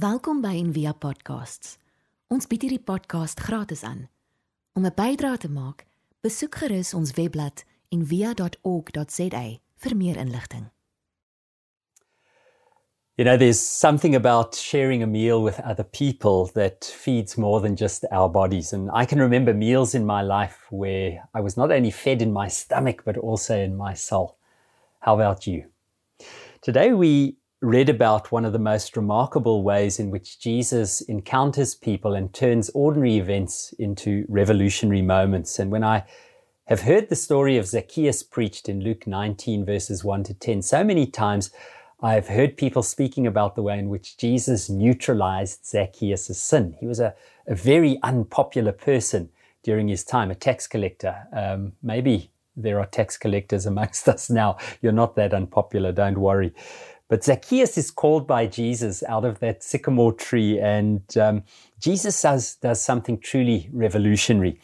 Welkom by Envia Podcasts. Ons bied hierdie podcast gratis aan. Om 'n bydrae te maak, besoek gerus ons webblad en via.org.za vir meer inligting. You know, there's something about sharing a meal with other people that feeds more than just our bodies. And I can remember meals in my life where I was not only fed in my stomach, but also in my soul. How about you? Today, we read about one of the most remarkable ways in which Jesus encounters people and turns ordinary events into revolutionary moments. And when I have heard the story of Zacchaeus preached in Luke 19, verses 1 to 10, so many times I've heard people speaking about the way in which Jesus neutralized Zacchaeus' sin. He was a, a very unpopular person during his time, a tax collector. Um, maybe there are tax collectors amongst us now. You're not that unpopular, don't worry. But Zacchaeus is called by Jesus out of that sycamore tree, and um, Jesus does, does something truly revolutionary.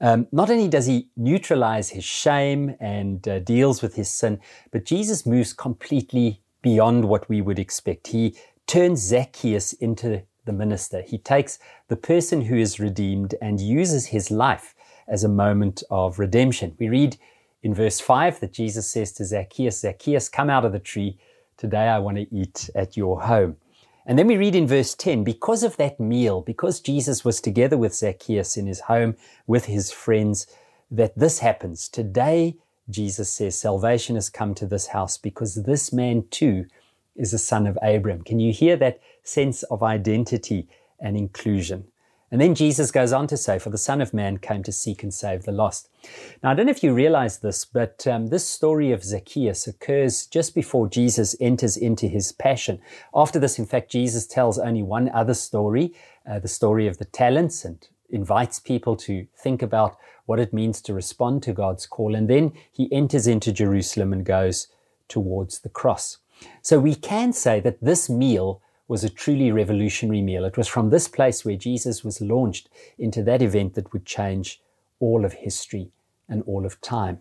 Um, not only does he neutralize his shame and uh, deals with his sin, but Jesus moves completely beyond what we would expect. He turns Zacchaeus into the minister. He takes the person who is redeemed and uses his life as a moment of redemption. We read in verse 5 that Jesus says to Zacchaeus, Zacchaeus, come out of the tree Today I want to eat at your home. And then we read in verse 10 because of that meal, because Jesus was together with Zacchaeus in his home with his friends, that this happens. Today, Jesus says, salvation has come to this house because this man too is a son of Abraham. Can you hear that sense of identity and inclusion? And then Jesus goes on to say, For the Son of Man came to seek and save the lost. Now, I don't know if you realize this, but um, this story of Zacchaeus occurs just before Jesus enters into his passion. After this, in fact, Jesus tells only one other story, uh, the story of the talents, and invites people to think about what it means to respond to God's call. And then he enters into Jerusalem and goes towards the cross. So we can say that this meal was a truly revolutionary meal. It was from this place where Jesus was launched into that event that would change all of history and all of time.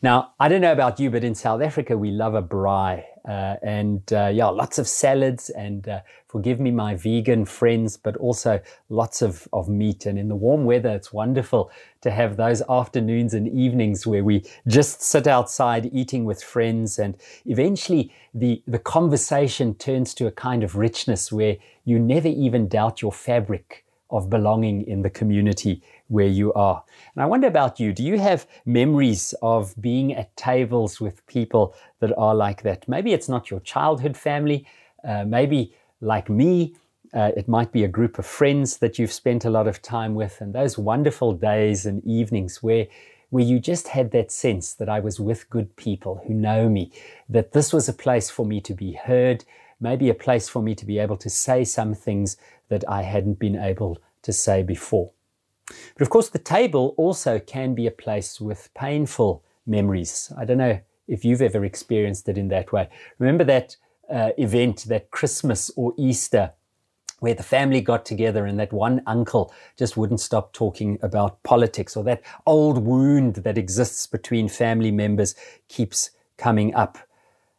Now, I don't know about you, but in South Africa, we love a braai. Uh, and uh, yeah, lots of salads and uh, forgive me, my vegan friends, but also lots of, of meat. And in the warm weather, it's wonderful to have those afternoons and evenings where we just sit outside eating with friends. And eventually the, the conversation turns to a kind of richness where you never even doubt your fabric of belonging in the community where you are. And I wonder about you. Do you have memories of being at tables with people that are like that? Maybe it's not your childhood family. Uh, maybe, like me, uh, it might be a group of friends that you've spent a lot of time with, and those wonderful days and evenings where where you just had that sense that I was with good people who know me, that this was a place for me to be heard, maybe a place for me to be able to say some things that I hadn't been able to say before. But of course, the table also can be a place with painful memories. I don't know if you've ever experienced it in that way. Remember that uh, event, that Christmas or Easter, where the family got together and that one uncle just wouldn't stop talking about politics, or that old wound that exists between family members keeps coming up.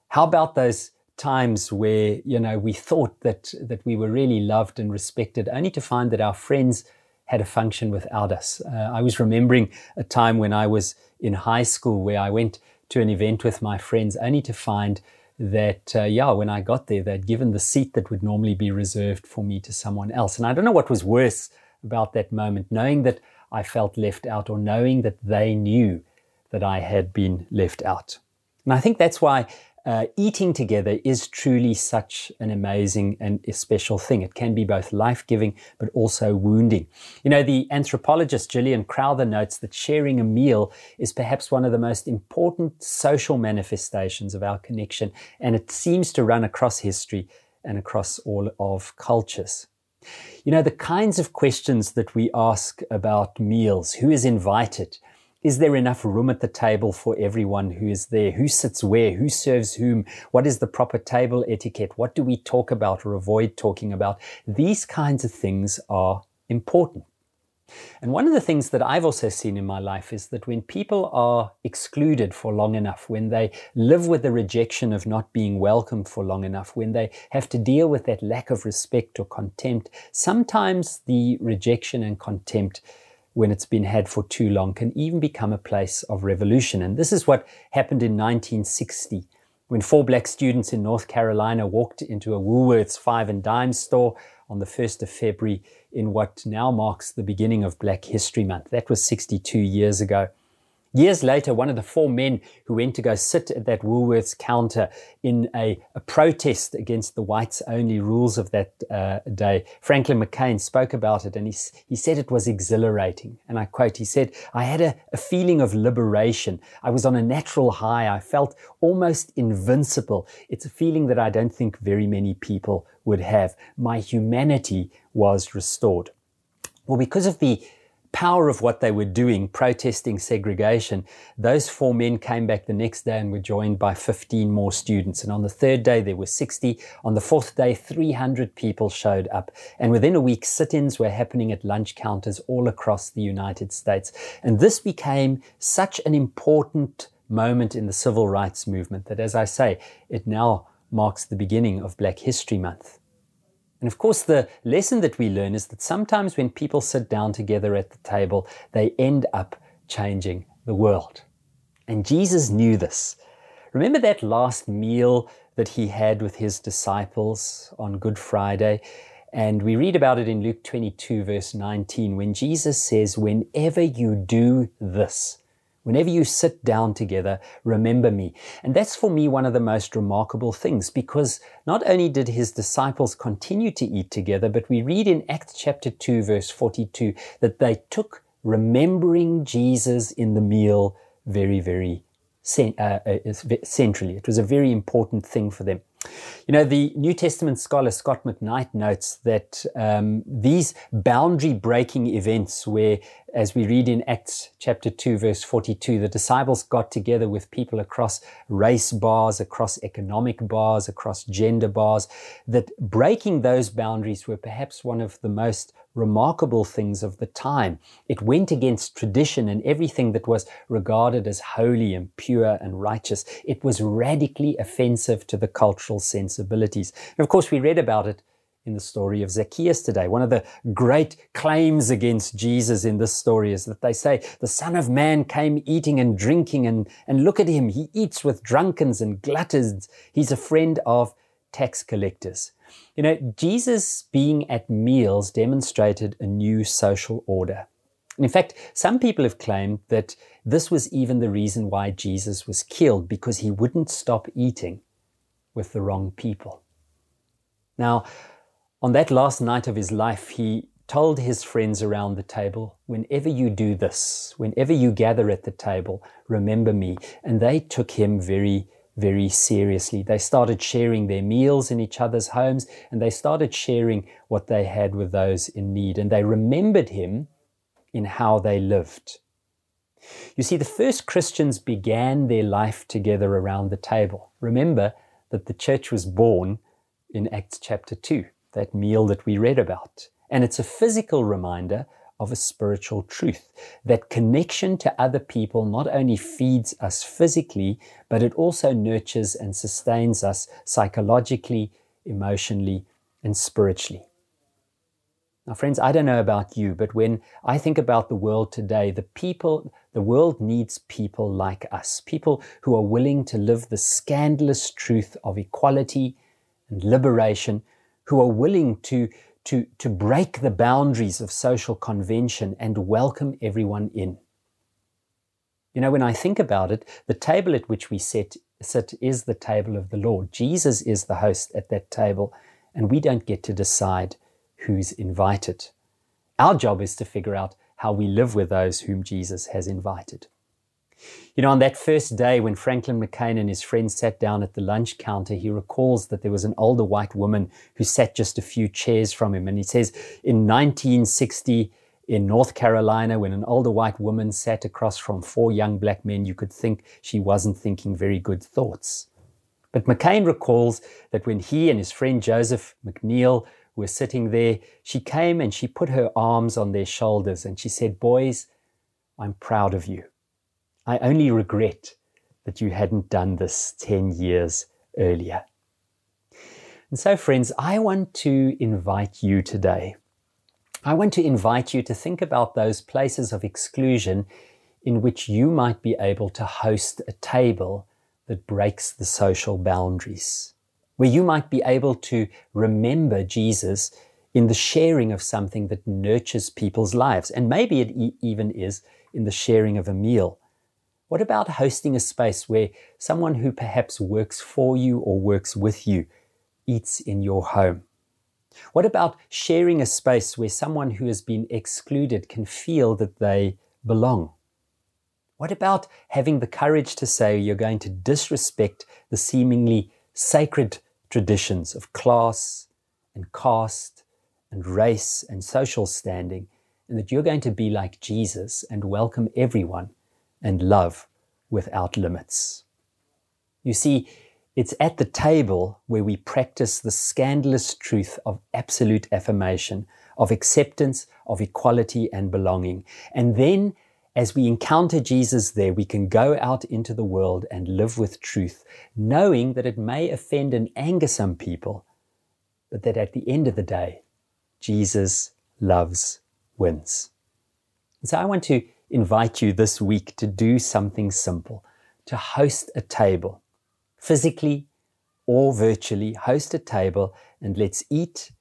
How about those times where you know we thought that that we were really loved and respected, only to find that our friends had a function without us. Uh, I was remembering a time when I was in high school where I went to an event with my friends, only to find that uh, yeah, when I got there, they'd given the seat that would normally be reserved for me to someone else, and I don't know what was worse about that moment, knowing that I felt left out or knowing that they knew that I had been left out. And I think that's why uh, eating together is truly such an amazing and special thing. It can be both life giving but also wounding. You know, the anthropologist Gillian Crowther notes that sharing a meal is perhaps one of the most important social manifestations of our connection, and it seems to run across history and across all of cultures. You know, the kinds of questions that we ask about meals who is invited? Is there enough room at the table for everyone who is there? Who sits where? Who serves whom? What is the proper table etiquette? What do we talk about or avoid talking about? These kinds of things are important. And one of the things that I've also seen in my life is that when people are excluded for long enough, when they live with the rejection of not being welcomed for long enough, when they have to deal with that lack of respect or contempt, sometimes the rejection and contempt when it's been had for too long can even become a place of revolution. And this is what happened in 1960 when four black students in North Carolina walked into a Woolworths five and dime store on the 1st of February in what now marks the beginning of Black History Month. That was 62 years ago. Years later, one of the four men who went to go sit at that Woolworths counter in a, a protest against the whites only rules of that uh, day, Franklin McCain spoke about it and he, he said it was exhilarating. And I quote, he said, I had a, a feeling of liberation. I was on a natural high. I felt almost invincible. It's a feeling that I don't think very many people would have. My humanity was restored. Well, because of the power of what they were doing, protesting segregation, those four men came back the next day and were joined by 15 more students. And on the third day, there were 60. On the fourth day, 300 people showed up. And within a week, sit ins were happening at lunch counters all across the United States. And this became such an important moment in the civil rights movement that, as I say, it now marks the beginning of Black History Month. And of course, the lesson that we learn is that sometimes when people sit down together at the table, they end up changing the world. And Jesus knew this. Remember that last meal that he had with his disciples on Good Friday? And we read about it in Luke 22, verse 19, when Jesus says, Whenever you do this, Whenever you sit down together, remember me. And that's for me one of the most remarkable things because not only did his disciples continue to eat together, but we read in Acts chapter 2, verse 42, that they took remembering Jesus in the meal very, very uh, uh centrally. It was a very important thing for them. You know, the New Testament scholar Scot McKnight notes that um, these boundary breaking events, where, as we read in Acts chapter 2, verse 42, the disciples got together with people across race bars, across economic bars, across gender bars, that breaking those boundaries were perhaps one of the most remarkable things of the time. It went against tradition and everything that was regarded as holy and pure and righteous. It was radically offensive to the cultural sensibilities. And of course, we read about it in the story of Zacchaeus today. One of the great claims against Jesus in this story is that they say the Son of Man came eating and drinking, and, and look at him. He eats with drunkards and gluttons. He's a friend of tax collectors. You know, Jesus being at meals demonstrated a new social order. In fact, some people have claimed that this was even the reason why Jesus was killed, because he wouldn't stop eating with the wrong people. Now, on that last night of his life, he told his friends around the table, Whenever you do this, whenever you gather at the table, remember me. And they took him very very seriously. They started sharing their meals in each other's homes and they started sharing what they had with those in need. And they remembered him in how they lived. You see, the first Christians began their life together around the table. Remember that the church was born in Acts chapter 2, that meal that we read about. And it's a physical reminder of a spiritual truth. That connection to other people not only feeds us physically, but it also nurtures and sustains us psychologically, emotionally, and spiritually. Now, friends, I don't know about you, but when I think about the world today, the people, the world needs people like us, people who are willing to live the scandalous truth of equality and liberation, who are willing to to, to break the boundaries of social convention and welcome everyone in. You know, when I think about it, the table at which we sit, sit is the table of the Lord. Jesus is the host at that table, and we don't get to decide who's invited. Our job is to figure out how we live with those whom Jesus has invited. You know, on that first day when Franklin McCain and his friends sat down at the lunch counter, he recalls that there was an older white woman who sat just a few chairs from him. And he says, in 1960, in North Carolina, when an older white woman sat across from four young black men, you could think she wasn't thinking very good thoughts. But McCain recalls that when he and his friend Joseph McNeil were sitting there, she came and she put her arms on their shoulders and she said, Boys, I'm proud of you. I only regret that you hadn't done this 10 years earlier. And so, friends, I want to invite you today. I want to invite you to think about those places of exclusion in which you might be able to host a table that breaks the social boundaries, where you might be able to remember Jesus in the sharing of something that nurtures people's lives. And maybe it e- even is in the sharing of a meal. What about hosting a space where someone who perhaps works for you or works with you eats in your home? What about sharing a space where someone who has been excluded can feel that they belong? What about having the courage to say you're going to disrespect the seemingly sacred traditions of class and caste and race and social standing, and that you're going to be like Jesus and welcome everyone and love without limits? You see, it's at the table where we practice the scandalous truth of absolute affirmation, of acceptance, of equality and belonging. And then as we encounter Jesus there, we can go out into the world and live with truth, knowing that it may offend and anger some people, but that at the end of the day, Jesus loves wins. And so I want to invite you this week to do something simple, to host a table, physically or virtually, host a table and let's eat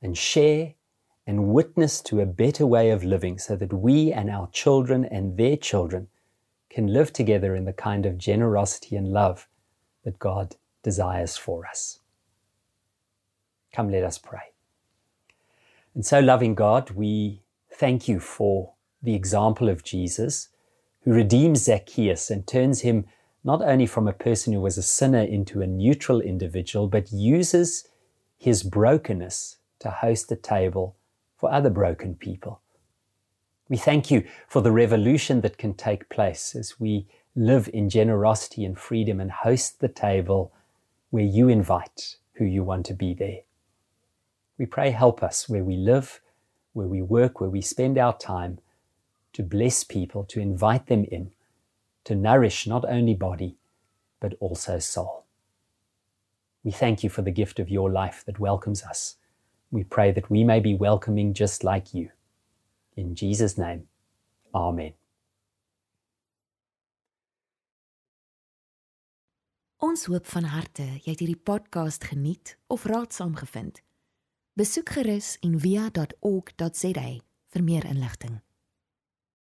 and share and witness to a better way of living so that we and our children and their children can live together in the kind of generosity and love that God desires for us. Come, let us pray. And so, loving God, we thank you for the example of Jesus who redeems Zacchaeus and turns him not only from a person who was a sinner into a neutral individual, but uses his brokenness to host a table for other broken people. We thank you for the revolution that can take place as we live in generosity and freedom and host the table where you invite who you want to be there. We pray, help us where we live, where we work, where we spend our time to bless people, to invite them in, to nourish not only body, but also soul. We thank you for the gift of your life that welcomes us we pray that we may be welcoming just like you. In Jesus' name, Amen. Ons hoop van harte jy het hierdie podcast geniet of raadsaam gevind. Besoek gerus en via.ok.za vir meer inligting.